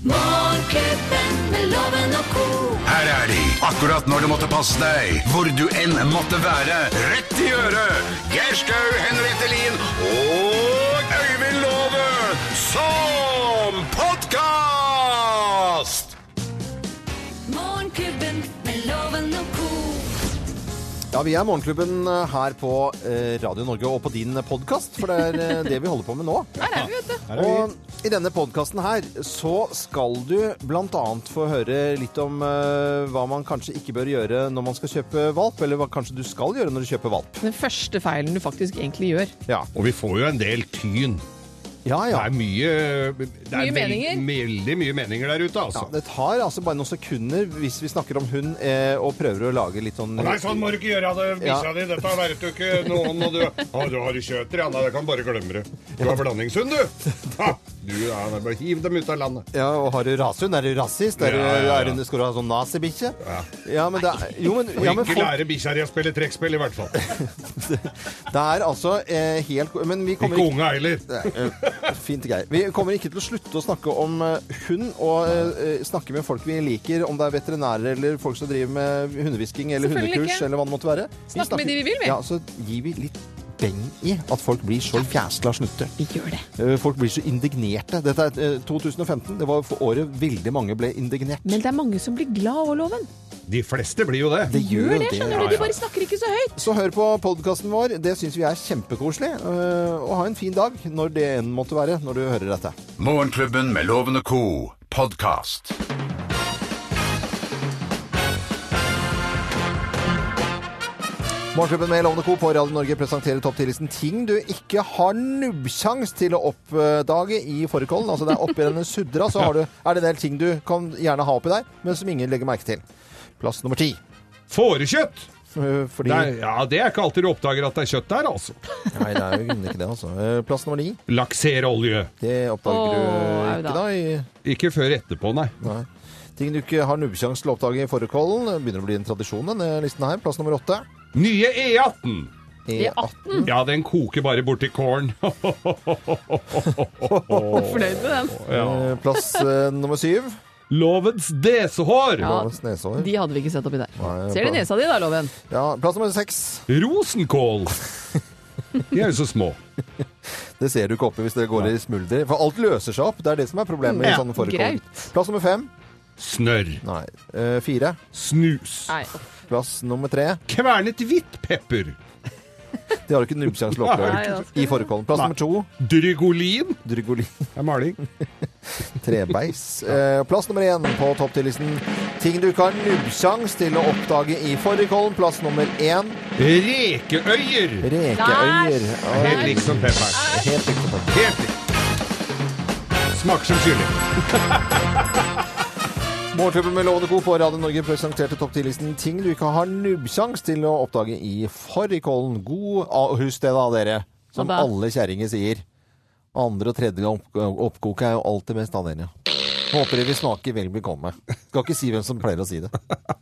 Morgenklubben med loven og ko. Her er de, akkurat når du måtte passe deg, hvor du enn måtte være. Rett i øret! Geir Skau, Henriette Lien og Øyvind Låve som podkast! Morgenklubben med loven og ko. Ja, vi er Morgenklubben eh, her på eh, Radio Norge og på din podkast, for det er eh, det vi holder på med nå. Her er vi, vet du. Og i denne podkasten her så skal du bl.a. få høre litt om uh, hva man kanskje ikke bør gjøre når man skal kjøpe valp, eller hva kanskje du skal gjøre når du kjøper valp. Den første feilen du faktisk egentlig gjør. Ja, Og vi får jo en del tyn. ja. Det ja. er mye Det er Mye meninger. Veldig mye meninger der ute, Ja, altså. det tar altså bare noen sekunder hvis vi snakker om hund eh, og prøver å lage litt sånn Nei, sånn må du ikke gjøre det, bikkja Ja. di. Dette vet du ikke noen og du, Å, du har kjøter, ja. Nei, det kan bare glemme det. Du har blandingshund, du. Ha, du ja, det er bare hiv dem ut av landet. Ja, og har du rasehund? Er du rasist? Er Ja, ja, ja. er skal du ha sånn nazibikkje? Ja. Ja, men det er Jo, men, ja, men ikke folk, lære bikkja di å spille trekkspill, i hvert fall. det er altså eh, helt Men vi kommer Ikke ikke unge heller. Eh, Fint, Geir. Vi kommer ikke til å slutte å snakke om eh, hund, og eh, snakke med folk vi liker, om det er veterinærer eller folk som driver med hundehvisking eller hundekurs, ikke. eller hva det måtte være. Snakke med de vi vil, vi. Ja, så gir vi litt beng i at folk blir så fjæsla snutte. Vi gjør det. Eh, Folk blir så indignerte. Dette er eh, 2015. Det var for året veldig mange ble indignert. Men det er mange som blir glad over loven. De fleste blir jo det. Det Gjør det, skjønner du. De bare snakker ikke så høyt. Så hør på podkasten vår. Det syns vi er kjempekoselig. Eh, Og ha en fin dag når det enn måtte være, når du hører dette. Morgenklubben med Loven og co. podkast. Morgenklubben med Lovende Co. på Radio Norge presenterer topp 10-listen ting du ikke har nubbsjans til å oppdage i fårikålen. Altså det er oppi denne sudra, så har du, er det en del ting du kan gjerne ha oppi der, men som ingen legger merke til. Plass nummer ti. Fårekjøtt! Eh, Fordi Det er, ja, det er ikke alltid du oppdager at det er kjøtt der, altså. Nei, det er jo ikke det, altså. Eh, Plass nummer ni. Lakserolje. Det oppdager du Åh, du ikke da. da. I, Ikke før etterpå, nei. nei. Ting du ikke har nubbsjans til å oppdage i fårikålen. Begynner å bli en tradisjon, denne listen her. Plass nummer åtte. Nye E18. E18. Ja, den koker bare borti kålen. Fornøyd med den. Ja. Plass eh, nummer syv. Lovens desehår. Ja. Lovens nesehår. De hadde vi ikke sett oppi der. Nei, Ser du nesa di da, Loven? Ja, plass nummer seks. Rosenkål. De er jo så små. Det ser du ikke oppi hvis det går i smulder. For alt løser seg opp. Det er det som er problemet i sånne fårikål. Graut. Plass nummer fem. Snørr. Nei. Eh, fire. Snus. Nei. Plass nummer tre. Kvernet hvittpepper. Det har du ikke nubbsjanse til å Nei, det i fårikålen. Plass Nei. nummer to. Drygolin. Drygolin. Det er maling. Trebeis. Eh, plass nummer én på topp 10-listen. Ting du ikke har nubbsjans til å oppdage i fårikålen. Plass nummer én. Rekeøyer. Rekeøyer. Helt Oi, likt som pepper. Helt riktig. pepper Helt likt. Smaker som kylling. Morgenklubben med Lovende Co. på Radio Norge presenterte topp 10-listen ting du ikke har nubbsjans til å oppdage i fårikålen. God ah, Husk det, da, dere. Som Hva da? alle kjerringer sier. Andre og tredje gang opp oppkoket er jo alltid mest av dere. Håper dere vil smake vel bekomme. Skal ikke si hvem som pleier å si det.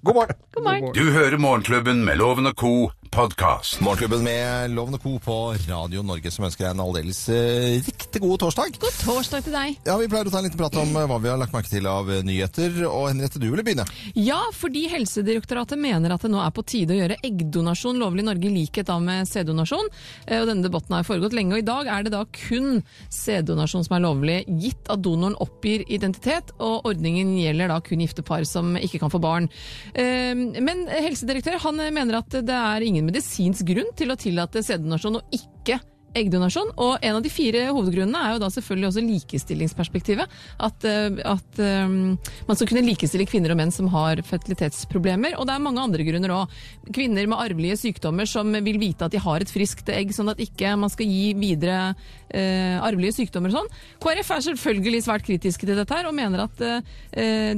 God morgen! God morgen. Du hører Morgenklubben med Loven og co. podkast. Morgenklubben med Lovende Co. på Radio Norge, som ønsker deg en aldeles eh, riktig god torsdag. God torsdag til deg. Ja, Vi pleier å ta en liten prat om eh, hva vi har lagt merke til av eh, nyheter. Og Henriette, du ville begynne. Ja, fordi Helsedirektoratet mener at det nå er på tide å gjøre eggdonasjon lovlig i Norge i likhet da med sæddonasjon. Og denne debatten har foregått lenge, og i dag er det da kun sæddonasjon som er lovlig, gitt at donoren oppgir identitet, og ordningen gjelder da kun gifte par som ikke kan få barn. Men helsedirektør han mener at det er ingen medisinsk grunn til å tillate sæddonasjon og ikke eggdonasjon. Og en av de fire hovedgrunnene er jo da selvfølgelig også likestillingsperspektivet. At, eh, at um, man skal kunne likestille kvinner og menn som har fertilitetsproblemer. Og det er mange andre grunner òg. Kvinner med arvelige sykdommer som vil vite at de har et friskt egg, sånn at ikke man skal gi videre uh, arvelige sykdommer og sånn. KrF er selvfølgelig svært kritiske til dette her, og mener at uh,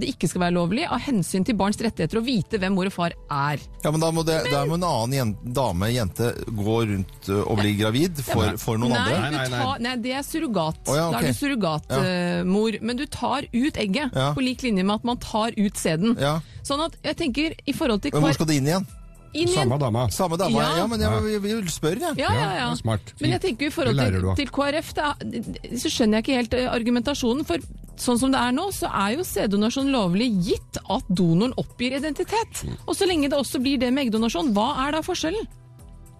det ikke skal være lovlig av hensyn til barns rettigheter å vite hvem mor og far er. Ja, men Da må, det, da må en annen jente, dame, jente, gå rundt og bli gravid for, for noen nei, andre? Nei, nei, nei. tar, nei, det er surrogat. Oh, ja, okay. Da er du surrogatmor. men du tar ut egget, Ja. på lik linje med at man tar ut sæden. Ja. Sånn at jeg tenker i forhold til Men hvor skal det inn igjen? inn. Samme dama. Samme dama, Ja, Ja. men jeg, vi, vil spørre, jeg. Ja, ja, ja. Ja, smart. Men jeg tenker i forhold til, til KrF, er, så skjønner jeg ikke helt eh, argumentasjonen. For sånn som det er nå, så er jo sæddonasjon lovlig gitt at donoren oppgir identitet. Og så lenge det også blir det med eggdonasjon, hva er da forskjellen?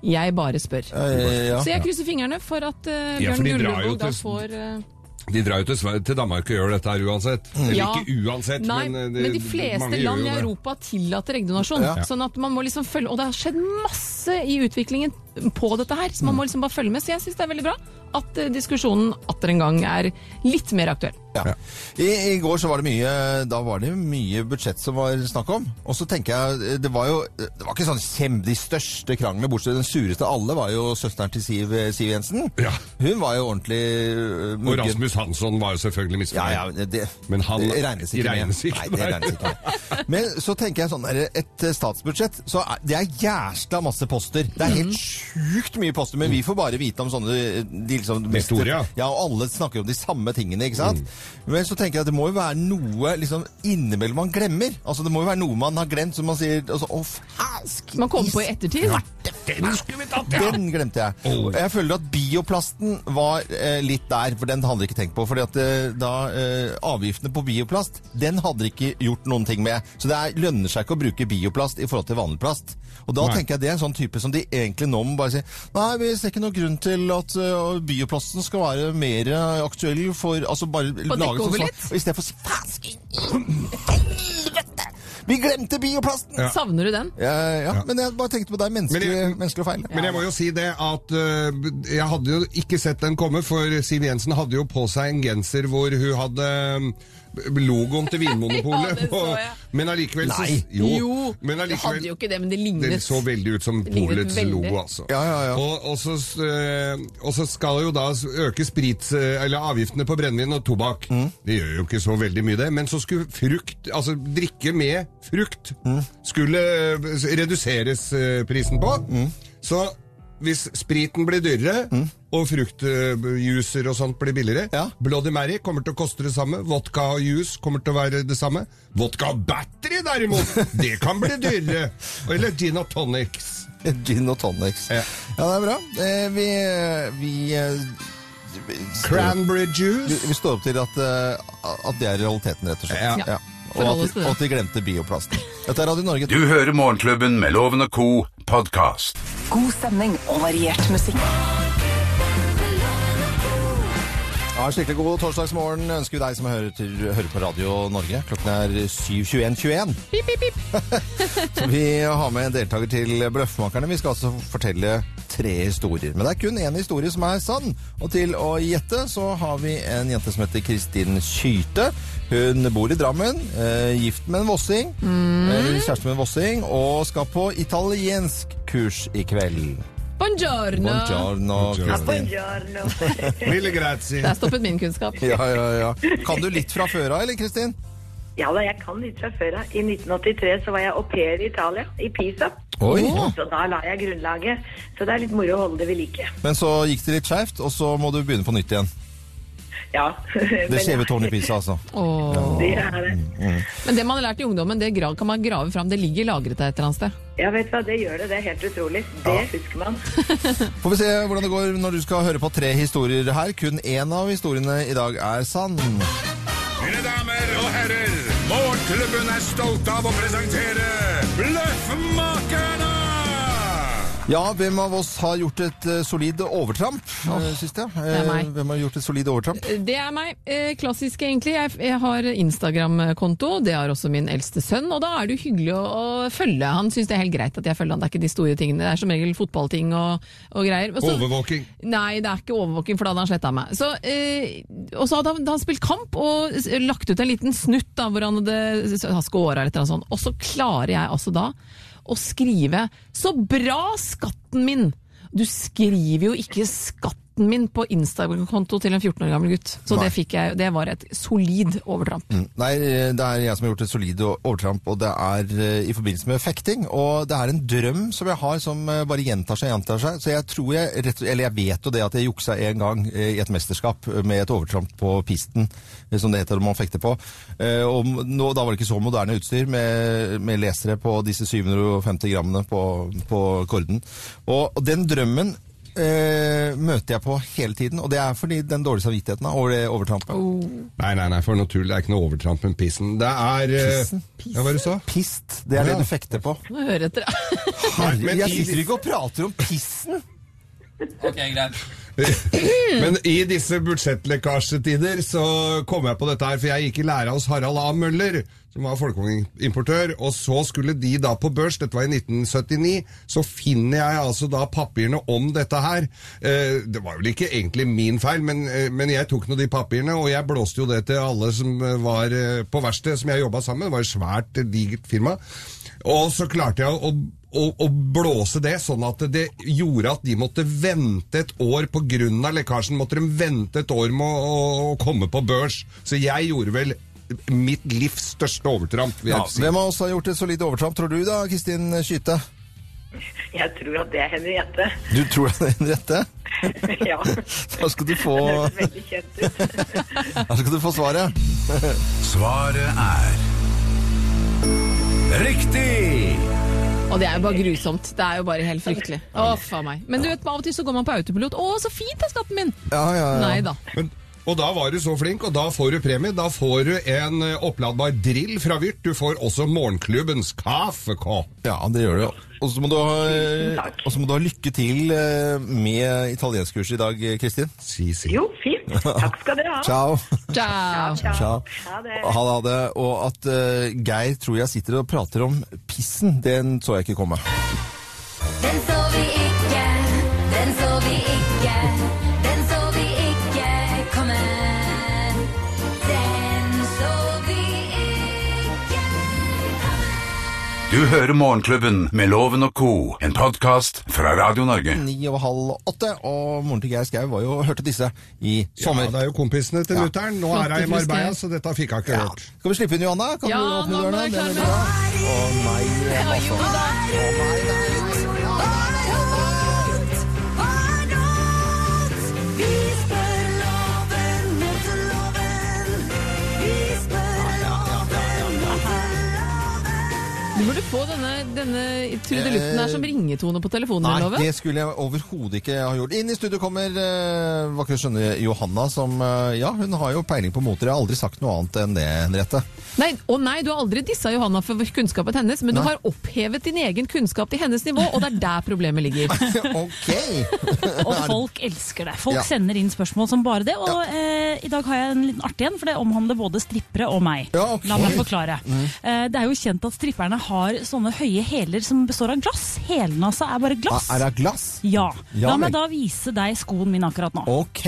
Jeg bare spør. Eh, ja. Så jeg krysser fingrene for at uh, Bjørn de jo Gullvåg da får uh, De drar jo til, til Danmark og gjør dette her uansett. Eller Ja. ikke uansett, Nei, men, men, eh, de fleste mange gjør land jo i det. Europa tillater eggdonasjon. Ja. Sånn at man må liksom følge Og det har skjedd masse i utviklingen på dette her, så man må liksom bare følge med. Så jeg syns det er veldig bra at diskusjonen atter en gang er litt mer aktuell. Ja. I, I går så var det mye Da var det mye budsjett som var snakk om. Og så tenker jeg Det var jo Det var ikke sånn kjem, de største kranglene, bortsett fra den sureste av alle, var jo søsteren til Siv, Siv Jensen. Ja. Hun var jo ordentlig uh, Og. Rasmus Hansson var jo selvfølgelig misfornøyd. ja, ja, det, Men han- det regnes ikke regnes ikke med. Nei, det regnes ikke med. Men så tenker jeg sånn der, et eh, statsbudsjett, så er, det er jæsla masse poster. Det er helt sjukt mye poster, men vi får bare vite om sånne eh, de liksom, mest, ja. Og alle snakker om de samme tingene, ikke sant? Men så tenker jeg at det må jo være noe liksom innimellom man glemmer. Altså det må jo være noe man har glemt, som man sier altså, Å, fæsk! Man kommer på i ettertid. Den skulle vi tatt, ja! Den glemte jeg. Oh. Jeg føler at bioplasten var eh, litt der, for den hadde jeg ikke tenkt på. fordi at eh, da eh, Avgiftene på bioplast, den hadde de ikke gjort noen ting med. Så det er, lønner seg ikke å bruke bioplast i forhold til vanlig plast. Og da Nei. tenker jeg det er en sånn type som de egentlig nå må bare si Nei, vi ser ikke noen grunn til at eh, bioplasten skal være mer aktuell for Altså bare dekke lage over sånn litt? Og i stedet for å si! Helvete! Vi glemte bioplasten! Ja. Savner du den? Ja, ja, men jeg bare tenkte på deg. menneskelig, Men jeg- menneskelig feil. Men jeg må jo si det at uh, jeg hadde jo ikke sett den komme, for Siv Jensen hadde jo på seg en genser hvor hun hadde øh, logoen til Vinmonopolet. Ja, det så på- men allikevel så- Nei. Jo, men det hadde jo ikke det, men det lignet. Det så veldig ut som Polets logo, altså. Ja, ja, ja. Og, og, så, øh, og så skal jo da øke sprit, øh, eller avgiftene på brennevin og tobakk. Mm. Det gjør jo ikke så veldig mye, det. Men så skulle frukt, altså drikke med frukt, Mm. skulle øh, reduseres prisen på. Mm. Så hvis spriten blir dyrere, og fruktjuicer og sånt blir billigere Ja. Bloody Mary kommer til å koste det samme. Vodka og juice kommer til å være det samme. Vodka og battery, derimot, det kan bli dyrere. Eller gin og tonics. Gin og tonics. Ja. Ja, det er bra. Eh, vi vi, eh, vi, Cranberry juice. vi står opp til at, eh, at det er realiteten, rett og slett. Ja. Og, at, og at de glemte bioplasten. Dette er Radio Norge. Du hører Morgenklubben med Loven og Co. podkast. God stemning og variert musikk. Ja, skikkelig god torsdagsmorgen ønsker vi deg som hører, til, hører på Radio Norge. Klokken er 7.21.21. Pip, pip, pip. Så vi har med en deltaker til Bløffmakerne. Vi skal altså fortelle tre historier. Men det er kun én historie som er sann. Og til å gjette så har vi en jente som heter Kristin Kyte. Hun bor i Drammen, eh, gift med en vossing. Eh, kjæreste med en vossing. Og skal på italiensk kurs i kveld. Buongiorno! Buongiorno, Kristin. Mille grazie. Der stoppet min kunnskap. Ja, ja, ja. Kan du litt fra før av, eller Kristin? Ja da, jeg kan litt fra før av. I 1983 så var jeg au pair i Italia, i Pisa. Oi. Så da la jeg grunnlaget. Så det er litt moro å holde det ved like. Men så gikk det litt skeivt, og så må du begynne på nytt igjen. Ja. Det skjeve tårnet i Pisa, altså. Åh. Det er det. Men det man har lært i ungdommen, det kan man grave fram. Det ligger lagret et eller annet sted. Ja, vet du hva, det gjør det. Det er helt utrolig. Det husker man. Får vi se hvordan det går når du skal høre på tre historier her. Kun én av historiene i dag er sann. Mine damer og herrer, Morgenklubben er stolt av å presentere Bløffmakerne! Ja, hvem av oss har gjort et uh, solid overtramp uh, jeg? Det er meg. Eh, hvem har gjort et solid overtramp? Det er meg. Eh, klassisk, egentlig. Jeg, jeg har Instagram-konto, det har også min eldste sønn. Og da er det jo hyggelig å, å følge. Han syns det er helt greit at jeg følger han. Det er ikke de store tingene. Det er som regel fotballting og, og greier. Også, Overvåking. Nei, det er ikke overvåking, for da hadde han sletta meg. Så, eh, og så hadde han, da han spilt kamp og lagt ut en liten snutt da, hvor han hadde scora eller noe sånt. Og så klarer jeg altså da å skrive 'Så bra, skatten min'! Du skriver jo ikke 'skatten min' på Instagram-konto til en 14 år gammel gutt. Så det, jeg, det var et solid overtramp. Nei, eh, det er jeg som har gjort et solid overtramp, og det er eh, i forbindelse med fekting. Og det er en drøm som jeg har som eh, bare gjentar seg og gjentar seg. Så jeg tror jeg, eller jeg vet jo det at jeg juksa en gang eh, i et mesterskap med et overtramp på pisten, som det heter når man fekter på. Og nå, da var det ikke så moderne utstyr med, med lesere på disse 750 grammene på, på korden. Og den drømmen eh, møter jeg på hele tiden, og det er fordi den dårlige samvittigheten da, over det overtrampet. Nei, nei, nei, for noe tull. Det er ikke noe overtramp men pissen. Det er eh, Pissen? Ja, hva du sa? Pist, det er Ja. det du fekter på. Må høre etter. Herre, jeg sitter ikke og prater om pissen! Ok, greit. Men i disse budsjettlekkasjetider så kom jeg på dette her, for jeg gikk i lære hos Harald A. Møller, som var folkevognimportør, og så skulle de da på børs, dette var i 1979, så finner jeg altså da papirene om dette her. Eh, det var vel ikke egentlig min feil, men, eh, men jeg tok nå de papirene, og jeg blåste jo det til alle som eh, var på verkstedet som jeg jobba sammen med, det var et svært, digert firma. Og så klarte jeg å, å, å blåse det, sånn at det gjorde at de måtte vente et år av lekkasjen. Måtte de vente et år med å, å komme på børs. Så jeg gjorde vel mitt livs største overtramp, vil Ja, si. hvem av oss har gjort et solid overtramp, tror du da, Kristin Skyte? Jeg tror at det er Henriette. Du tror det er Henriette? ja. Da skal du få, Det høres veldig kjent ut. da skal du få svaret. Svaret er riktig! Og det er jo bare grusomt. Det er jo bare helt fryktelig. Å, faen meg. Men du vet, av og til så går man på autopilot. Å, så fint er skatten min! Ja, ja, ja. Nei da. Men, og da var du så flink, og da får du premie. Da får du en eh, oppladbar drill fra Vyrt. Du får også morgenklubbens kaffekopp. Ja, det gjør du. Og så må, så må du ha lykke til eh, med italienskkurset i dag, Kristin. Si, si. Jo, fint. Takk skal dere ha. Ciao. Ciao. Ciao. Ha det. Ha det, ha det. Og at eh, Geir tror jeg sitter og prater om pissen, den så jeg ikke komme. Den så vi ikke, den så vi ikke, Du hører Morgenklubben med Loven og co., en podkast fra Radio Norge. Ni og halv åtte, og moren til Geir Skau var jo hørte disse i sommer. Ja, det er jo kompisene til mutter'n. Nå er hun i Marbella, så dette fikk hun ikke Ja. hørt. Skal vi slippe inn Johanna? Kan Ja, du åpne dørene? Å nei, Ja, altså. Å nei, burde få denne, denne trudelutten her som ringetone på telefonen din, Nei, det skulle jeg overhodet ikke ha gjort. Inn i studio kommer uh, vakre skjønne Johanna, som uh, Ja, hun har jo peiling på moter. Jeg har aldri sagt noe annet enn det, Henriette. Nei, å nei, du har aldri dissa Johanna for kunnskapen hennes, men du har opphevet din egen kunnskap til hennes nivå, og det er der problemet ligger. ok! Og folk elsker det. Folk Ja. sender inn spørsmål som bare det. Og eh, i dag har jeg en liten artig en, for det omhandler både strippere og meg. Ja, okay. La meg forklare. Eh, det er jo kjent at stripperne har sånne høye hæler som består av glass. Hælene altså er bare glass. Ah, er det glass? Ja. Ja, La meg da vise deg skoen min akkurat nå. Ok.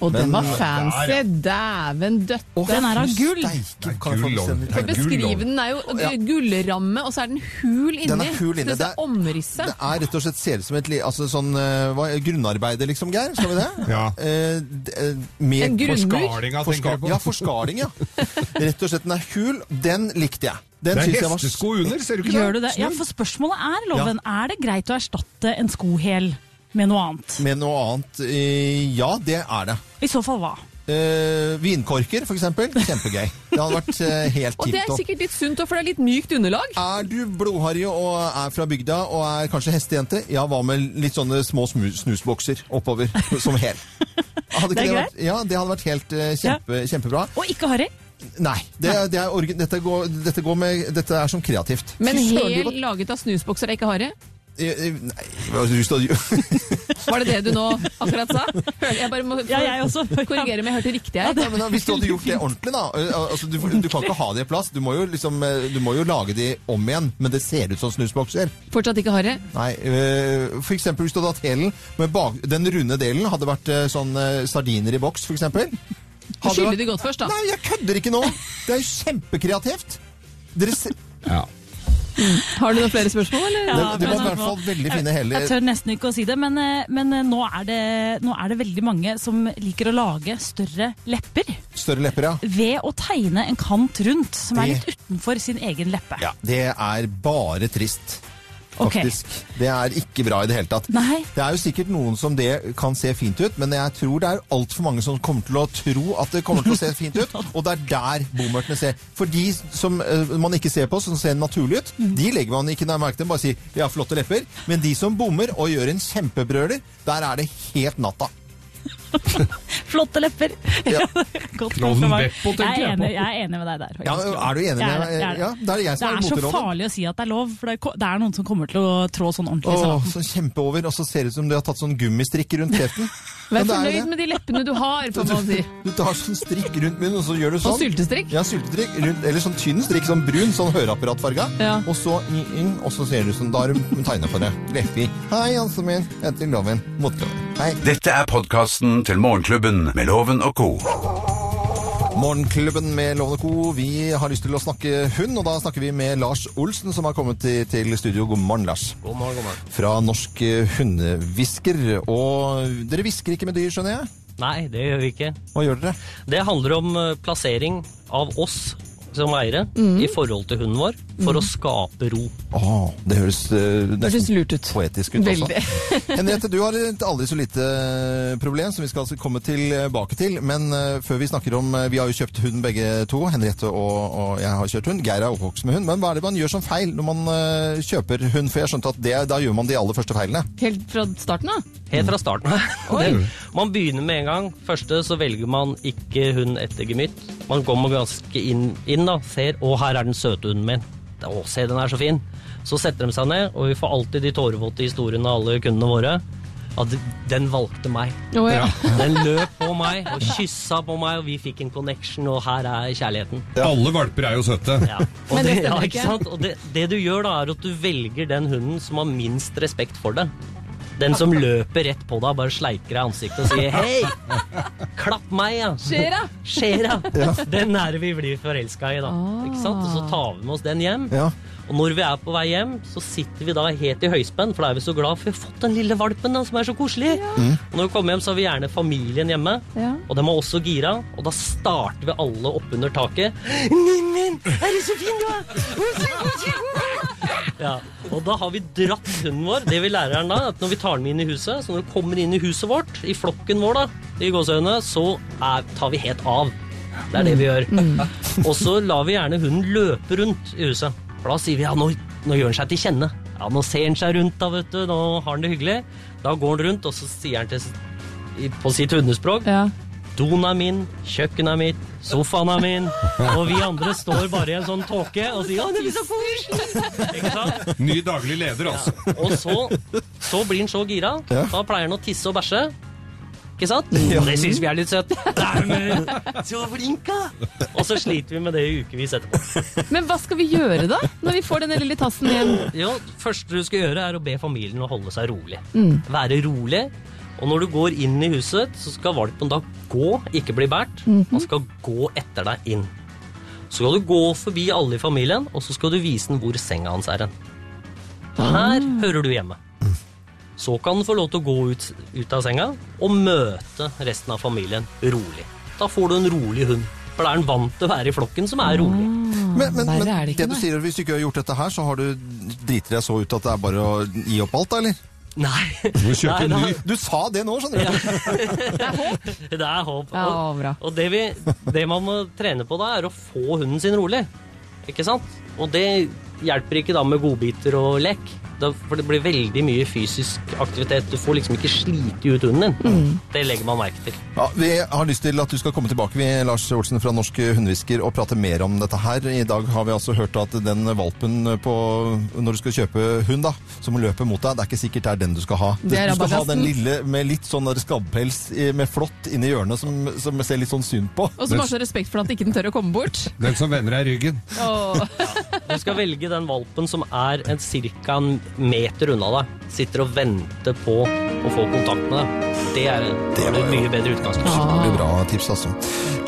Og den var fancy. Dæven døtte. Oh, Den er av gull. steike, Gull, se den? er gull, Beskriv den. er jo Ja. gullramme, og så er den hul inni. Den er hul inni. Det er omrisset. Det er rett og slett ser ut som et altså sånn, eh, hva, grunnarbeide, liksom, Geir? Skal vi det? Ja. Eh, eh, med En grunnmur? Forskalinga, tenker jeg du på? ja, forskaling, ja. Rett og slett, den er hul. Den likte jeg. Den Det er synes jeg var hestesko under, ser du ikke Gjør du det? det? Ja, for spørsmålet er, Loven, er det greit å erstatte en skohæl med noe annet? Med noe annet eh, Ja, det er det. I så fall hva? Uh, vinkorker, for eksempel. Kjempegøy. Det hadde vært uh, helt Og det er sikkert litt sunt, for det er litt mykt underlag. Er du blodharry og er fra bygda og er kanskje hestejente, ja, hva med litt sånne små snusbokser oppover som hel? Hadde ikke Det er vært- Ja, det hadde vært helt uh, kjempe, kjempebra. Og ikke harry. Nei, det, er- det er dette, går, dette, går med, dette er som kreativt. Men hel laget av snusbokser er ikke harry? Eh, eh, Nei, hva har du? Var det det du nå akkurat sa? Jeg bare må Ja, jeg også. korrigere om jeg hørte riktig her. Ja, men da, Hvis du hadde gjort det ordentlig, da. eh, Altså, du, du kan ikke ha det i plass. Du må, jo liksom, du må jo lage de om igjen, men det ser ut som snusbokser. Fortsatt ikke harde? Nei, øh, for eksempel hvis du hadde hatt hælen med bak, Den runde delen hadde vært sånn sardiner i boks, for eksempel. Skylle de godt først, da. Nei, jeg kødder ikke nå! Det er jo kjempekreativt! Dere ser Ja. Har du noen flere spørsmål, eller? det, Ja, det var i hvert fall veldig fine Jeg tør nesten ikke å si det, men, eh, men eh, nå, er det, nå er det veldig mange som liker å lage større lepper Større lepper, ja. ved å tegne en kant rundt, som er litt utenfor sin egen leppe. Ja, Det er bare trist. Ok. Okay. Det er ikke bra i det hele tatt. Nei. Det er jo sikkert noen som det kan se fint ut, men jeg tror det er altfor mange som kommer til å tro at det kommer til å se fint ut, og det er der bommertene ser. For de som uh, man ikke ser på, som ser naturlig ut, de legger man ikke nær merke til, bare sier de har flotte lepper. Men de som bommer og gjør en kjempebrøler, der er det helt natta. Flotte lepper. Ja. Klovnen. Beppo, tenker jeg, er jeg enig, på. jeg er enig med deg der. Ja, er du enig med meg? det. Ja, det er jeg som Det er er så farlig å si at det er lov, for det er noen som kommer til å trå sånn ordentlig. i Åh, salaten. så kjempeover, og så ser det ut som du har tatt sånn gummistrikk rundt kjeften. Vær er fornøyd med de leppene du har, får man si. Du tar sånn strikk rundt munnen, og så gjør du sånn. Og syltestrikk. Ja, syltestrikk. Rundt, eller sånn tynn strikk, sånn brun, sånn høreapparatfarga. Ja. Og så inn, inn, og så ser du sånn. da har du tegnet for det. Leffi. Hei, Hansen min. Jeg heter Loven. Motloven. Hei. Dette er podkasten til Morgenklubben med Loven og co. Morgenklubben med Lovende Co. Vi har lyst til å snakke hund, og da snakker vi med Lars Olsen, som har kommet til, til studio. God morgen, Lars. God morgen, god morgen. Fra Norsk eh, Hundehvisker. Og dere hvisker ikke med dyr, skjønner jeg? Nei, det gjør vi ikke. Hva gjør dere? Det handler om eh, plassering av oss som eiere Mm. i forhold til hunden vår, for å skape ro. Oh, det høres eh, Det høres nesten lurt ut. poetisk ut. Veldig. Henriette, du har et aldri så lite eh, problem som vi skal komme tilbake til. Men uh, før vi snakker om uh, Vi har jo kjøpt hund begge to. Henriette og, og jeg har kjørt hund. Geir er oppvokst med hund. Men hva er det man gjør som feil når man eh, kjøper hund? For jeg skjønte at det, da gjør man de aller første feilene. Helt fra starten av. Helt fra starten av. Man begynner med en gang. Første så velger man ikke hund etter gemytt. Man kommer ganske inn, inn da, ser 'Å, her er den søte hunden min'. Å, se, den er så fin. Så setter de seg ned, og vi får alltid de tårevåte historiene av alle kundene våre. At den valgte meg. Oh, ja. Den løp på meg og kyssa på meg, og vi fikk en connection, og her er kjærligheten. Alle valper er jo søte. Ja. Og det det, ja, ikke ikke. sant? Og det, det du gjør da, er at du velger den hunden som har minst respekt for det. Den som løper rett på deg, bare sleiker deg i ansiktet og sier 'hei, klapp meg', ja. Skjer'a. Skjer'a. Ja. Den er det vi blir forelska i, da. Ikke sant? Og så tar vi med oss den hjem. Ja. Og når vi er på vei hjem, så sitter vi da helt i høyspenn, for da er vi så glad for vi har fått den lille valpen da, som er så koselig. Og når vi kommer hjem, så har vi gjerne familien hjemme, Ja. og de er også gira, og da starter vi alle oppunder taket. Neimen, er du så fin du er? Ja, og da har vi dratt hunden vår. Det vi lærer den da, at når vi tar den med inn i huset, så når du kommer inn i huset vårt, i flokken vår da, i gåsøgne, så er, tar vi helt av. Det er det vi gjør. Og så lar vi gjerne hunden løpe rundt i huset. For da sier vi ja, nå, nå gjør han seg til kjenne. Ja, nå ser han seg rundt da, vet du. Nå har han det hyggelig. Da går han rundt, og så sier han til, på sitt hundespråk Ja. Doen er min, kjøkkenet er mitt, sofaen er min. Og vi andre står bare i en sånn tåke og sier 'Å, det blir så koselig'. Ny daglig leder, altså. Og så, så blir han så gira. Ja. Da pleier han å tisse og bæsje. Ikke sant? Ja. det syns vi er litt søtt. Neimen, så flink, da! Og så sliter vi med det i ukevis etterpå. Men hva skal vi gjøre da, når vi får denne lille tassen hjem? Jo, første du skal gjøre, er å be familien å holde seg rolig. Være rolig. Og når du går inn i huset, så skal valpen da gå, ikke bli båret. Han skal gå etter deg inn. Så skal du gå forbi alle i familien, og så skal du vise den hvor senga hans er hen. Her hører du hjemme. Så kan den få lov til å gå ut, ut av senga og møte resten av familien rolig. Da får du en rolig hund. For da er den vant til å være i flokken som er rolig. Men, men, men er det det, du sier, hvis du ikke har gjort dette her, så har du driter deg så ut at det er bare å gi opp alt, da, eller? Nei. Du, Nei, da- Du sa det nå, skjønner du. Det er håp. Det er Ja, Og, bra. og det, vi, det man må trene på da, er å få hunden sin rolig. Ikke sant? Og det hjelper ikke da med godbiter og lek. Da, for det blir veldig mye fysisk aktivitet. Du får liksom ikke slite ut hunden din. Det legger man merke til. Ja, vi har lyst til at du skal komme tilbake, vi, Lars Olsen fra Norsk Hundehvisker, og prate mer om dette her. I dag har vi altså hørt at den valpen på, når du skal kjøpe hund, da, som løper mot deg, det er ikke sikkert det er den du skal ha. Det er du skal ha den lille med litt sånn der skabbpels med flått inni hjørnet som, som ser litt sånn synd på. Og som har så respekt for at ikke den tør å komme bort. Den som vender deg ryggen. Åh. Du skal velge den valpen som er en ca. meter unna deg. Sitter og venter på å få kontakt med deg. Det er, det var et mye bedre utgangspunkt. Det blir bra tips, altså.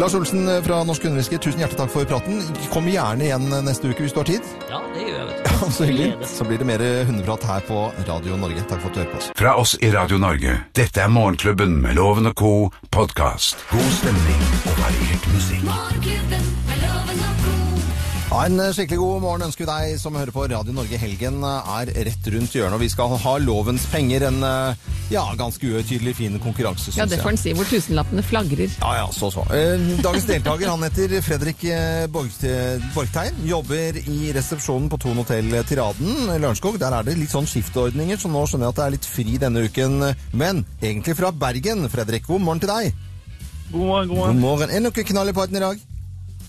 Lars Olsen fra Norsk Hundehvisker, tusen hjertelig takk for praten. Kom gjerne igjen neste uke hvis du har tid. Ja, det gjør jeg, vet du. Så hyggelig. Så blir det mer hundeprat her på Radio Norge. Takk for at du hører på oss. Fra oss i Radio Norge. Dette er Morgenklubben med Loven og co. podkast. God stemning og variert musikk. Morgenklubben med Loven og co. Ja, En skikkelig god morgen ønsker vi deg som hører på Radio Norge. Helgen er rett rundt hjørnet, og vi skal ha lovens penger. En eh, ja, ganske uøytidelig fin konkurranse, syns Ja, det får en si hvor tusenlappene flagrer. Ja, ja, så så. Eh, Dagens deltaker han heter Fredrik eh, Borgtein. Jobber i resepsjonen på Thon hotell Tiraden Lørenskog. Der er det litt sånn skiftordninger, så nå skjønner jeg at det er litt fri denne uken. Men egentlig fra Bergen. Fredrik, god morgen til deg. God morgen, god God morgen. morgen. Er det noe knall i parten i dag?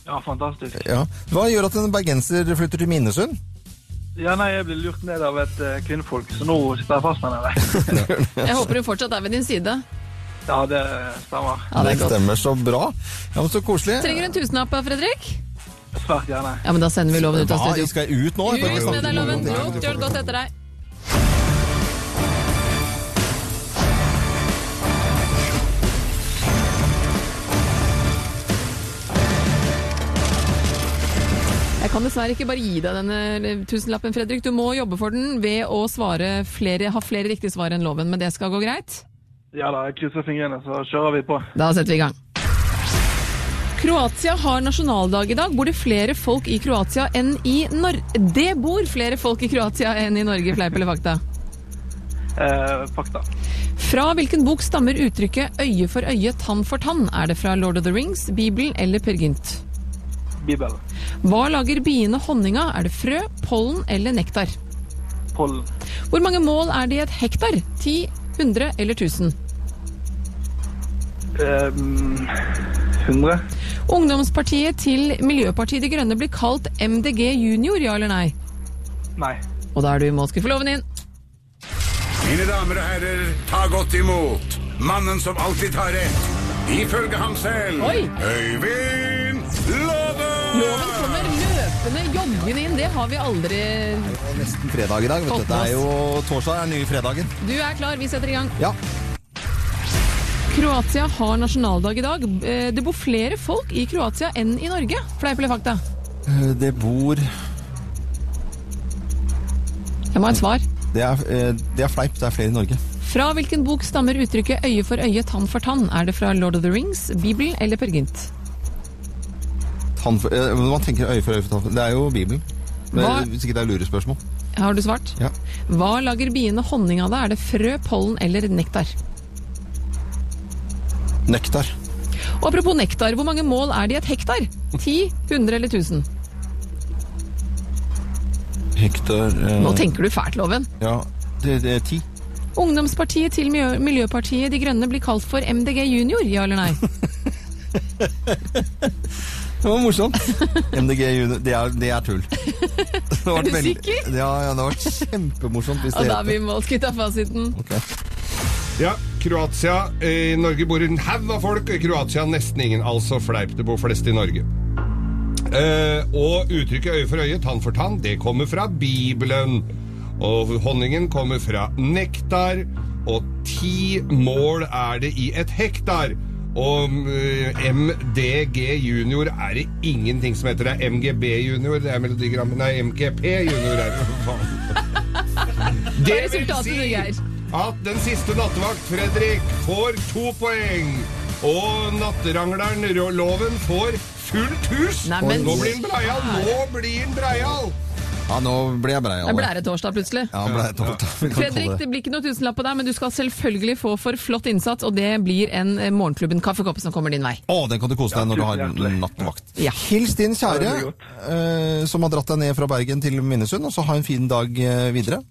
Ja, fantastisk. Ja. Hva gjør at en bergenser flytter til Minnesund? Ja, nei, jeg ble lurt ned av et uh, kvinnfolk, så nå sitter jeg fast med det. Jeg håper du fortsatt er ved din side. Ja, det stemmer. Ja, det det stemmer så bra. Ja, men Så koselig. Trenger du en tusenlapp, Fredrik? Svært gjerne. Ja, men da sender vi loven ut av studio. Ja, jeg ut nå? Ut med deg, loven. Gjør det godt etter deg. Kan dessverre ikke bare gi deg denne tusenlappen, Fredrik. Du må jobbe for den ved å svare flere, ha flere riktige svar enn loven, men det skal gå greit? Ja da, jeg krysser fingrene, så kjører vi på. Da setter vi i gang. Kroatia har nasjonaldag i dag. Bor det flere folk i Kroatia enn i Norge? Det bor flere folk i Kroatia enn i Norge, fleip eller fakta? Eh, fakta. Fra hvilken bok stammer uttrykket 'øye for øye, tann for tann'? Er det fra Lord of the Rings, Bibelen eller Per Gynt? Bibelen. Hva lager biene honning av? Er det frø, pollen eller nektar? Pollen. Hvor mange mål er det i et hektar? 10, 100 eller 1000? Eh, mm, 100. Ungdomspartiet til Miljøpartiet De Grønne blir kalt MDG Junior, ja eller nei? Nei. Og da er du i skuffe loven inn. Mine damer og herrer, ta godt imot mannen som alltid tar rett. Ifølge ham selv Oi. Øyvind! Loven kommer løpende joggende inn, det har vi aldri Nesten fredag i dag. Vet du. Det er jo torsdag er nye fredagen. Du er klar, vi setter i gang. Ja. Kroatia har nasjonaldag i dag. Eh, Det bor flere folk i Kroatia enn i Norge. Fleip eller fakta? Eh, Det bor Jeg må ha et svar. Det er, eh, det er fleip. Det er flere i Norge. Fra hvilken bok stammer uttrykket 'øye for øye, tann for tann'? Er det fra Lord of the Rings, Bibelen eller Per Gynt? Tann for, eh, man tenker øye for øye for tann for Det er jo Bibelen. Men Hva- Hvis ikke det er lurespørsmål. Har du svart? Ja. Hva lager biene honning av da? Er det frø, pollen eller nektar? Nektar. Og apropos nektar, hvor mange mål er det i et hektar? 10, 100 eller 1000? Hektar eh, Nå tenker du fælt, Loven. Ja, det, det er ti. Ungdomspartiet til Miljø Miljøpartiet De Grønne blir kalt for MDG Junior, ja eller nei? Det var morsomt. MDG Junior, det er, det er tull. Det Er du veldig- sikker? Ja, ja, det har vært kjempemorsomt hvis Og da er vi målskutt av fasiten. Ja, Kroatia. I Norge bor en haug av folk. I Kroatia nesten ingen. Altså fleip. Det bor flest i Norge. Eh, og uttrykket øye for øye, tann for tann, det kommer fra Bibelen. Og honningen kommer fra nektar. Og ti mål er det i et hektar. Og eh, MDG junior er det ingenting som heter. Det er MGB junior. Det er Melodi Grand Nei, MGP junior er det. for faen. Det vil si at den siste nattevakt, Fredrik, får to poeng. Og natterangleren Loven får fullt hus. Nei, men- Nå blir han breial! Nå blir han breial! Ja, nå ble jeg brei av Det det. ble det torsdag plutselig. Ja, ble. Vi kan Fredrik, det blir ikke noe tusenlapp på deg, men du skal selvfølgelig få for flott innsats, og det blir en eh, Morgenklubben kaffekopp som kommer din vei. Å, den kan du kose deg når du har nattevakt. Ja. Hils din kjære, det eh, som har dratt deg ned fra Bergen til Minnesund, og så ha en fin dag eh, videre.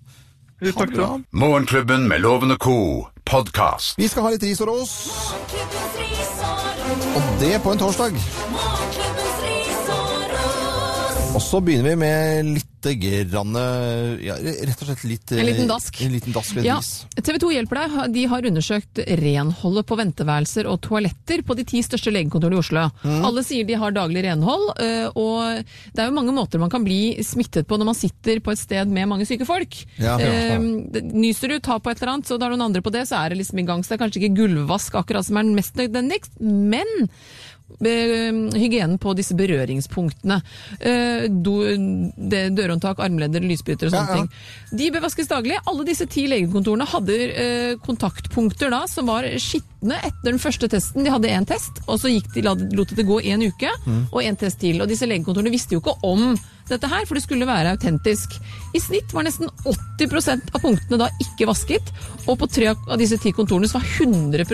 Takk skal du. Morgenklubben med Lovende Co. podkast. Vi skal ha litt ris og ros. og det på en torsdag. Og så begynner vi med litt grann, eh, ja, rett og slett litt eh, En liten dask. En liten dask Ja. TV 2 hjelper deg. De har undersøkt renholdet på venteværelser og toaletter på de ti største legekontorene i Oslo. Mm. Alle sier de har daglig renhold, øh, og det er jo mange måter man kan bli smittet på når man sitter på et sted med mange syke folk. Ja. Eh, det- Nyser du, tar på et eller annet, så da er det noen andre på det, så er det liksom i gang. Så det er kanskje ikke gulvvask akkurat som er den mest nødvendigst, men eh, hygienen på disse berøringspunktene. Eh, do, det, dørhåndtak, armledder, lysbrytere og sånne Ja, ja. ting. De bør vaskes daglig. Alle disse ti legekontorene hadde eh, kontaktpunkter da, som var skitne etter den første testen. De hadde én test, og så de, lot de det gå en uke, Mm. og en test til. Og disse legekontorene visste jo ikke om dette her, for det skulle være autentisk. I snitt var nesten 80% av punktene da ikke vasket, og på tre av disse ti kontorene så var 100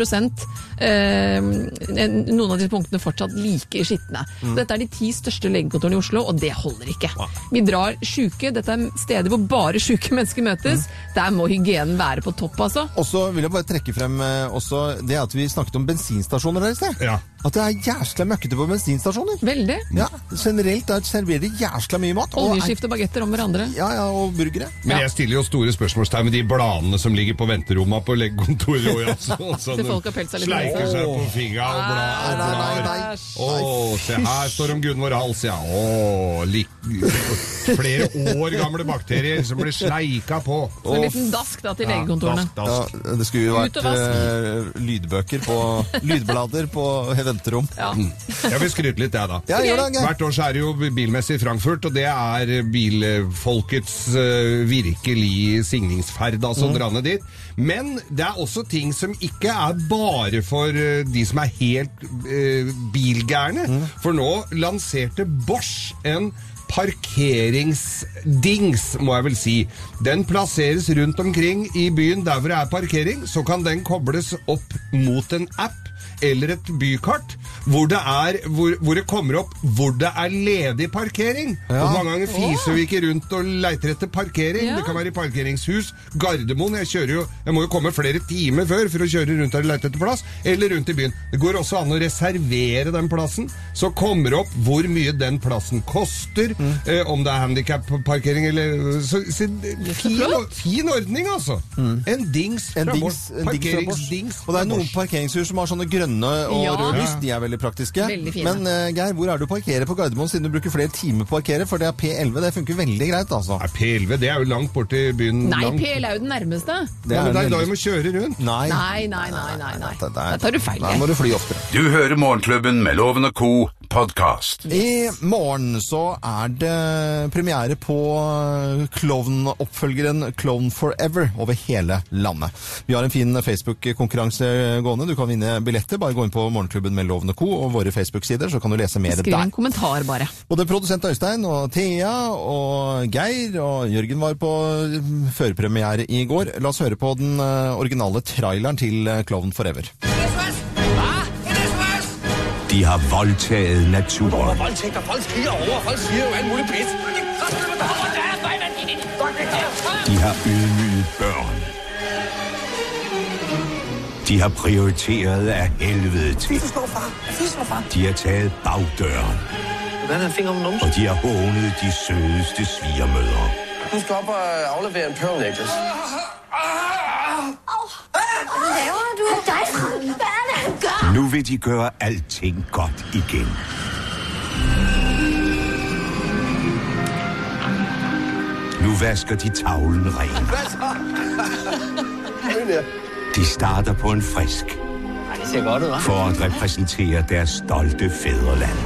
eh, noen av disse punktene fortsatt like skitne. Mm. Så dette er de ti største legekontorene i Oslo, og det holder ikke. Vi drar sjuke, dette er steder hvor bare sjuke mennesker møtes. Mm. Der må hygienen være på topp, altså. Og så vil jeg bare trekke frem eh, også det at vi snakket om bensinstasjoner der i sted. Ja. At det er jæskla møkkete på bensinstasjoner. Veldig. Ja, Generelt der serverer de jæskla mye mat. er- bagetter om hverandre. Ja, ja, og burgere. Men jeg stiller jo store spørsmålstegn med de bladene som ligger på venteromma på legekontoret. og ja, så- så Til folk har pelt seg litt. Sleiker seg på fingra og blar og blar. Å, se her står om Gunvor Hals, ja. Å, lik, flere år gamle bakterier som blir sleika på. Så en liten dask da til legekontorene. dask, dask. Ja, det skulle jo vært eh, lydbøker på Lydblader på venterom. Ja. Jeg vil skryte litt, jeg, da. Ja, gjør det, Hvert år så er det jo bilmesse i Frankfurt, og det er bilfolkets uh, virkelig signingsferd, altså Mm. dra ned dit. Men det er også ting som ikke er bare for uh, de som er helt uh, bilgærne. Mm. For nå lanserte Bosch en parkeringsdings, må jeg vel si. Den plasseres rundt omkring i byen der hvor det er parkering. Så kan den kobles opp mot en app eller et bykart hvor det, er, hvor, hvor det kommer opp hvor det er ledig parkering. Ja. Og mange ganger fiser vi ikke rundt og leiter etter parkering. Ja. Det kan være i parkeringshus. Gardermoen. Jeg, jo, jeg må jo komme flere timer før for å kjøre rundt der og leite etter plass. Eller rundt i byen. Det går også an å reservere den plassen. Så kommer det opp hvor mye den plassen koster. Mm. Eh, om det er handikapparkering eller så, så, fin, fin ordning, altså. En dings Mm. En dings, fra Bosch. Parkeringsdings Og det er noen parkeringshus som har sånne grønne og Ja. røde lys. De er veldig praktiske. Veldig fine. Men uh, Geir, hvor er du parkerer på Gardermoen siden du bruker flere timer på å parkere? For det er P11. Det funker veldig greit, altså. Nei, P11, det er jo langt borti byen. Nei, langt. PL er jo den nærmeste. Ja, men det er da vi må kjøre rundt. Nei. Nei, nei, nei. nei, nei. Det- det er- Der tar du feil. Da må du fly oftere. Du hører Morgenklubben med Loven og Co. podkast. I morgen så er det premiere på klovnoppfølgeren Klovn Forever over hele landet. Vi har en fin Facebook-konkurranse gående. Du kan vinne billetter. Bare gå inn på Morgenklubben med Loven og Co. og våre Facebook-sider, så kan du lese mer Skriv en kommentar, bare. Både produsent Øystein og Thea og Geir og Jørgen var på mm, førpremiere i går. La oss høre på den eh, originale traileren til eh, Klovn Forever. De har voldtaget naturen. Voldtægt og folk skriger over, folk siger jo alt muligt pis. De har ydmyget børn. De har prioriteret af helvede til. De har taget bagdøren. Og de har hånet de sødeste svigermødre. Du skal op og aflevere en pearl necklace. Hvad laver du? Dig, Frank. Nu vil de gøre alting godt igen. Nu vasker de tavlen ren. De starter på en frisk det ser godt ud, hva'? for at repræsentere deres stolte fædreland.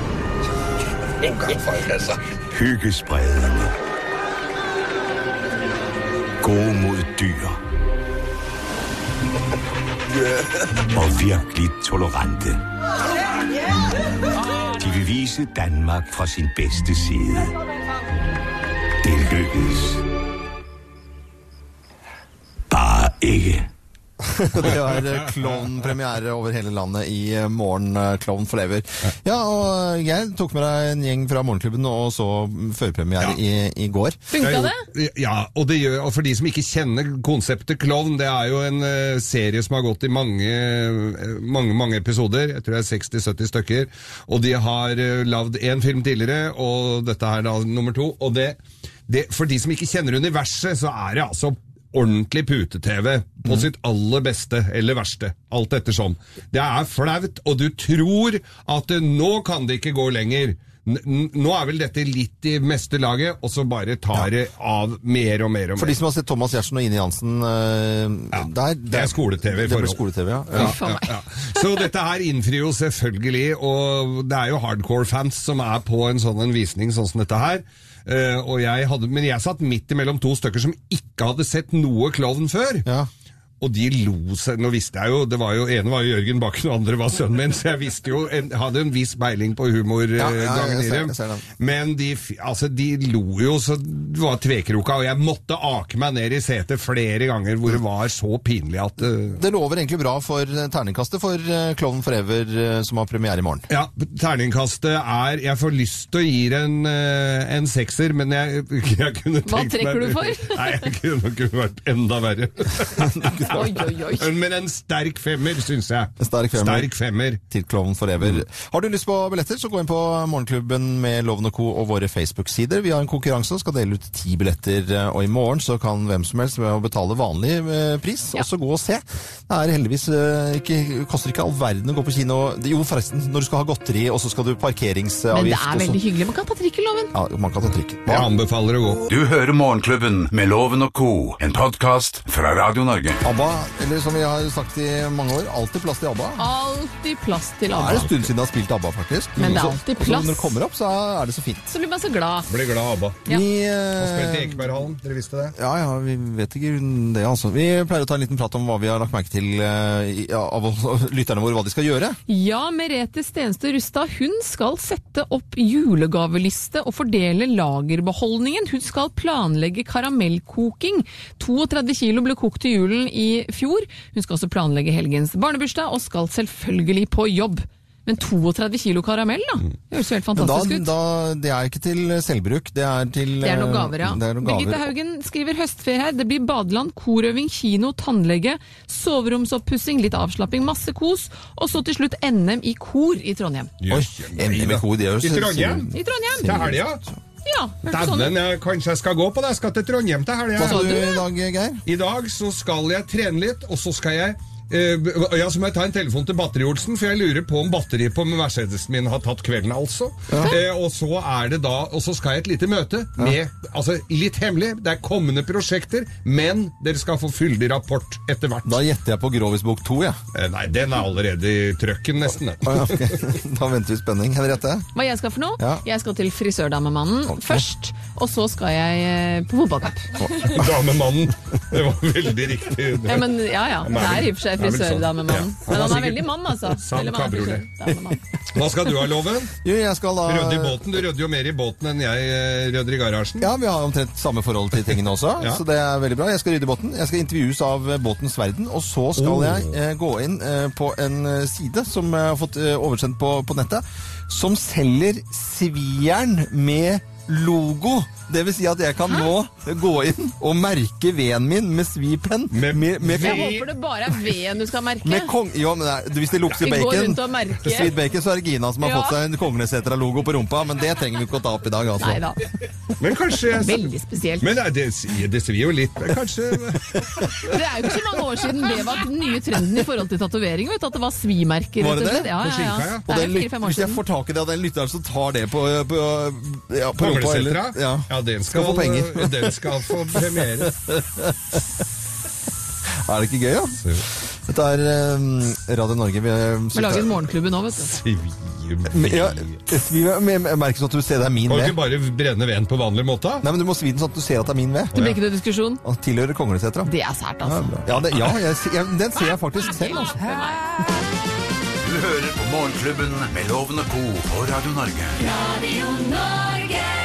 Folk, altså. Hyggespredende. Gode mod dyr. Og virkelig tolerante. De vil vise Danmark fra sin bedste side. Det lykkedes. Bare ikke. det eh, klovnpremiere over hele landet i eh, morgen. Klovn for lever. Ja, og Geir tok med deg en gjeng fra Morgenklubben og så førpremiere ja. i, i går. Funka det? Ja, og, det gjør, og for de som ikke kjenner konseptet klovn, det er jo en eh, serie som har gått i mange, eh, mange, mange episoder. Jeg tror det er 60-70 stykker. Og de har uh, lagd én film tidligere, og dette er da nummer to. Og det, det, for de som ikke kjenner universet, så er det altså ordentlig pute-TV på sitt aller beste eller verste. Alt ettersom. Det er flaut, og du tror at eh, nå kan det ikke gå lenger. Nå er vel dette litt i meste laget, og så bare tar det av mer og mer og mer. For de som har sett Thomas Giertsen og Ine Jansen ja, der, Det er skole-TV ja. Ja, ja, ja. Så dette her innfrir jo selvfølgelig, og det er jo hardcore-fans som er på en sånn en visning sånn som dette her. Og jeg hadde, men jeg satt midt imellom to stykker som ikke hadde sett noe klovn før. Og de lo seg Nå visste jeg jo Det var jo ene var jo Jørgen Bakken, og andre var sønnen min, så jeg visste jo en, hadde en viss beiling på humor. Ja, eh, ja, jeg gangen i ser- jeg ser. Men de, altså, de lo jo så det var tvekroka, og jeg måtte ake meg ned i setet flere ganger hvor det var så pinlig at uh... Det lover egentlig bra for eh, terningkastet for eh, Klovn Forever, eh, som har premiere i morgen. Ja, terningkastet er Jeg får lyst til å gi det en, eh, en sekser, men jeg, jeg kunne tenkt meg Hva meg trekker du for? Nei, jeg kunne, nok vært enda verre. Oi, oi, oi. Men en sterk femmer, syns jeg. En sterk femmer. Sterk femmer. Til Klovn Forever. Har du lyst på billetter, så gå inn på Morgenklubben med Loven og Co. og våre Facebook-sider. Vi har en konkurranse og skal dele ut ti billetter. eh, Og i morgen så kan hvem som helst med å betale vanlig pris pris også gå og se. Det er heldigvis eh, ikke, koster ikke all verden å gå på kino. Jo, forresten, når du skal ha godteri, og så skal du parkeringsavgift Men det er veldig hyggelig. Man kan ta trikken, Loven. Ja, man kan ta trykk. Jeg anbefaler å gå. Du hører Morgenklubben med Loven og Co., en podkast fra Radio Norge. ABBA, eller som vi har sagt i mange år, alltid plass til ABBA. Alltid plass til ABBA. Det er en stund siden jeg har spilt ABBA, faktisk. Men det er alltid plass. så. Når det kommer opp, så er det så fint. Så blir man så glad. Blir glad ABBA. Ja. Vi, Og spilte i eh, Ekeberghallen, dere visste det? ja, ja, vi vet ikke det, altså. Vi pleier å ta en liten prat om hva vi har lagt merke til eh, av lytterne våre, hva de skal gjøre. Ja, Merete Stenstø Rustad hun skal sette opp julegaveliste og fordele lagerbeholdningen. Hun skal planlegge karamellkoking. 32 kilo ble kokt til julen i fjor. Hun skal også planlegge helgens barnebursdag, og skal selvfølgelig på jobb. Men 32 kilo karamell, da? Det høres jo helt Men da, fantastisk ut. da, det er ikke til selvbruk, det er til Det er noen eh, gaver, ja. Noen gaver. Birgitte. Haugen skriver høstferie her. Det blir badeland, korøving, kino, tannlege, soveromsoppussing, litt avslapping, masse kos. Og så til slutt NM i kor i Trondheim. Oi, NM i kor, det gjør I Trondheim? I Trondheim! Til helga? Ja, hørtes sånn Dæven, jeg- kanskje jeg skal gå på det. Jeg skal til Trondheim til helga. Hva skal du i dag, Geir? I dag så skal jeg trene litt, og så skal jeg eh, ja, Så må jeg ta en telefon til Batteri-Olsen, for jeg lurer på om batteriet på Mercedesen min har tatt kvelden, altså. Eh, og så er det da Og så skal jeg et lite møte med Altså, litt hemmelig. Det er kommende prosjekter, men dere skal få fyldig rapport etter hvert. Da gjetter jeg på Grovisbok 2, jeg. Eh, nei, den er allerede i trøkken, nesten. Ah, Ja. ok. Da venter vi spenning. Henriette? Hva jeg skal for noe? Ja. Jeg skal til frisørdamemannen først, og så skal jeg på fotballkamp. Damemannen. Det var veldig riktig. Ja, men, ja, ja. Det er i og for seg Vel sånn. frisørdamemannen. Ja. Men han er veldig mann, altså. Sam kabriolet. Hva skal du ha, Loven? Jo, jeg skal da Rydde i båten? Du rydder jo mer i båten enn jeg eh, rydder i garasjen. Ja, vi har omtrent samme forhold til tingene også, Ja. så det er veldig bra. Jeg skal rydde i båten. Jeg skal intervjues av eh, Båtens Verden, og så skal Oh. jeg eh, gå inn eh, på en side som jeg har fått eh, oversendt på, på nettet, som selger svieren med logo. Det vil si at jeg kan nå gå inn og merke veden min med svipenn. Med, med, med, Jeg håper det bare er veden du skal merke. med kong... Jo, men det hvis det lukter bacon, sweet bacon, så er det Gina som har Ja. fått seg en Konglesetra-logo på rumpa, men det trenger vi ikke å ta opp i dag, altså. Neida. Men kanskje jeg... Veldig spesielt. Men det, det svir jo litt. Kanskje Det er jo ikke så mange år siden det var den nye trenden i forhold til tatovering. At det var svimerker. Var det det? Ja, På ja, skinka, ja. Det den er jo fire-fem år hvis jeg får tak i det av den lytteren som tar det på, på, ja, på Konglesetra? eller- Ja. Ja, den Skal skal, få penger. Den skal få premiere. Er det ikke gøy, da? Dette er um, Radio Norge. Vi, har Vi lager en morgenklubbe nå, vet du. Svi ja, vi, men jeg merker sånn at du ser det er min Kan du ved. ikke bare brenne veden på vanlig måte? Nei, men Du må svi den sånn at du ser at det er min ved. Det blir ikke noe diskusjon. Og tilhører Konglesetra. Det er sært, altså. ja, det, ja jeg, jeg, den ser jeg faktisk selv. Altså. Du hører på Morgenklubben med Loven og Co. på Radio Norge. Radio Norge.